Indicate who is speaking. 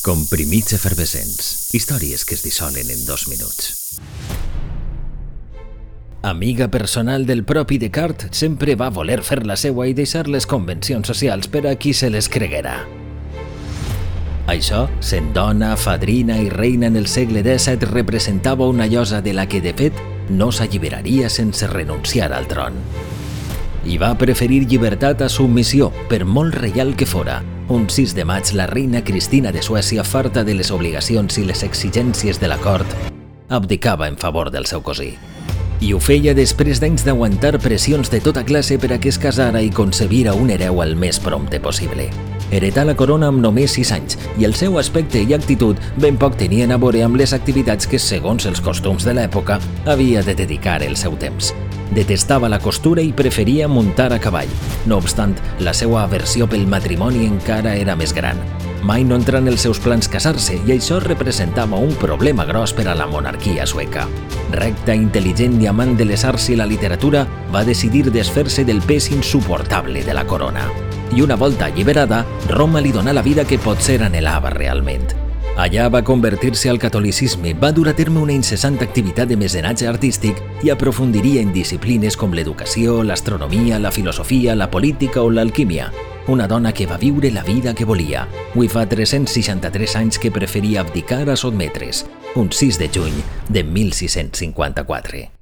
Speaker 1: Comprimits efervescents. Històries que es dissolen en dos minuts. Amiga personal del propi Descartes, sempre va voler fer la seua i deixar les convencions socials per a qui se les creguera. Això, sent dona, fadrina i reina en el segle XVII, representava una llosa de la que, de fet, no s'alliberaria sense renunciar al tron. I va preferir llibertat a submissió, per molt reial que fora, un 6 de maig, la reina Cristina de Suècia, farta de les obligacions i les exigències de la cort, abdicava en favor del seu cosí. I ho feia després d'anys d'aguantar pressions de tota classe per a que es casara i concebira un hereu el més prompte possible. Heretà la corona amb només 6 anys i el seu aspecte i actitud ben poc tenien a veure amb les activitats que, segons els costums de l'època, havia de dedicar el seu temps. Detestava la costura i preferia muntar a cavall. No obstant, la seva aversió pel matrimoni encara era més gran. Mai no entrà en els seus plans casar-se i això representava un problema gros per a la monarquia sueca. Recta, intel·ligent i amant de les arts i la literatura, va decidir desfer-se del pes insuportable de la corona. I una volta alliberada, Roma li donà la vida que potser anhelava realment. Allà va convertir-se al catolicisme, va dur a terme una incessant activitat de mecenatge artístic i aprofundiria en disciplines com l'educació, l'astronomia, la filosofia, la política o l'alquímia. Una dona que va viure la vida que volia. Avui fa 363 anys que preferia abdicar a sotmetre's, un 6 de juny de 1654.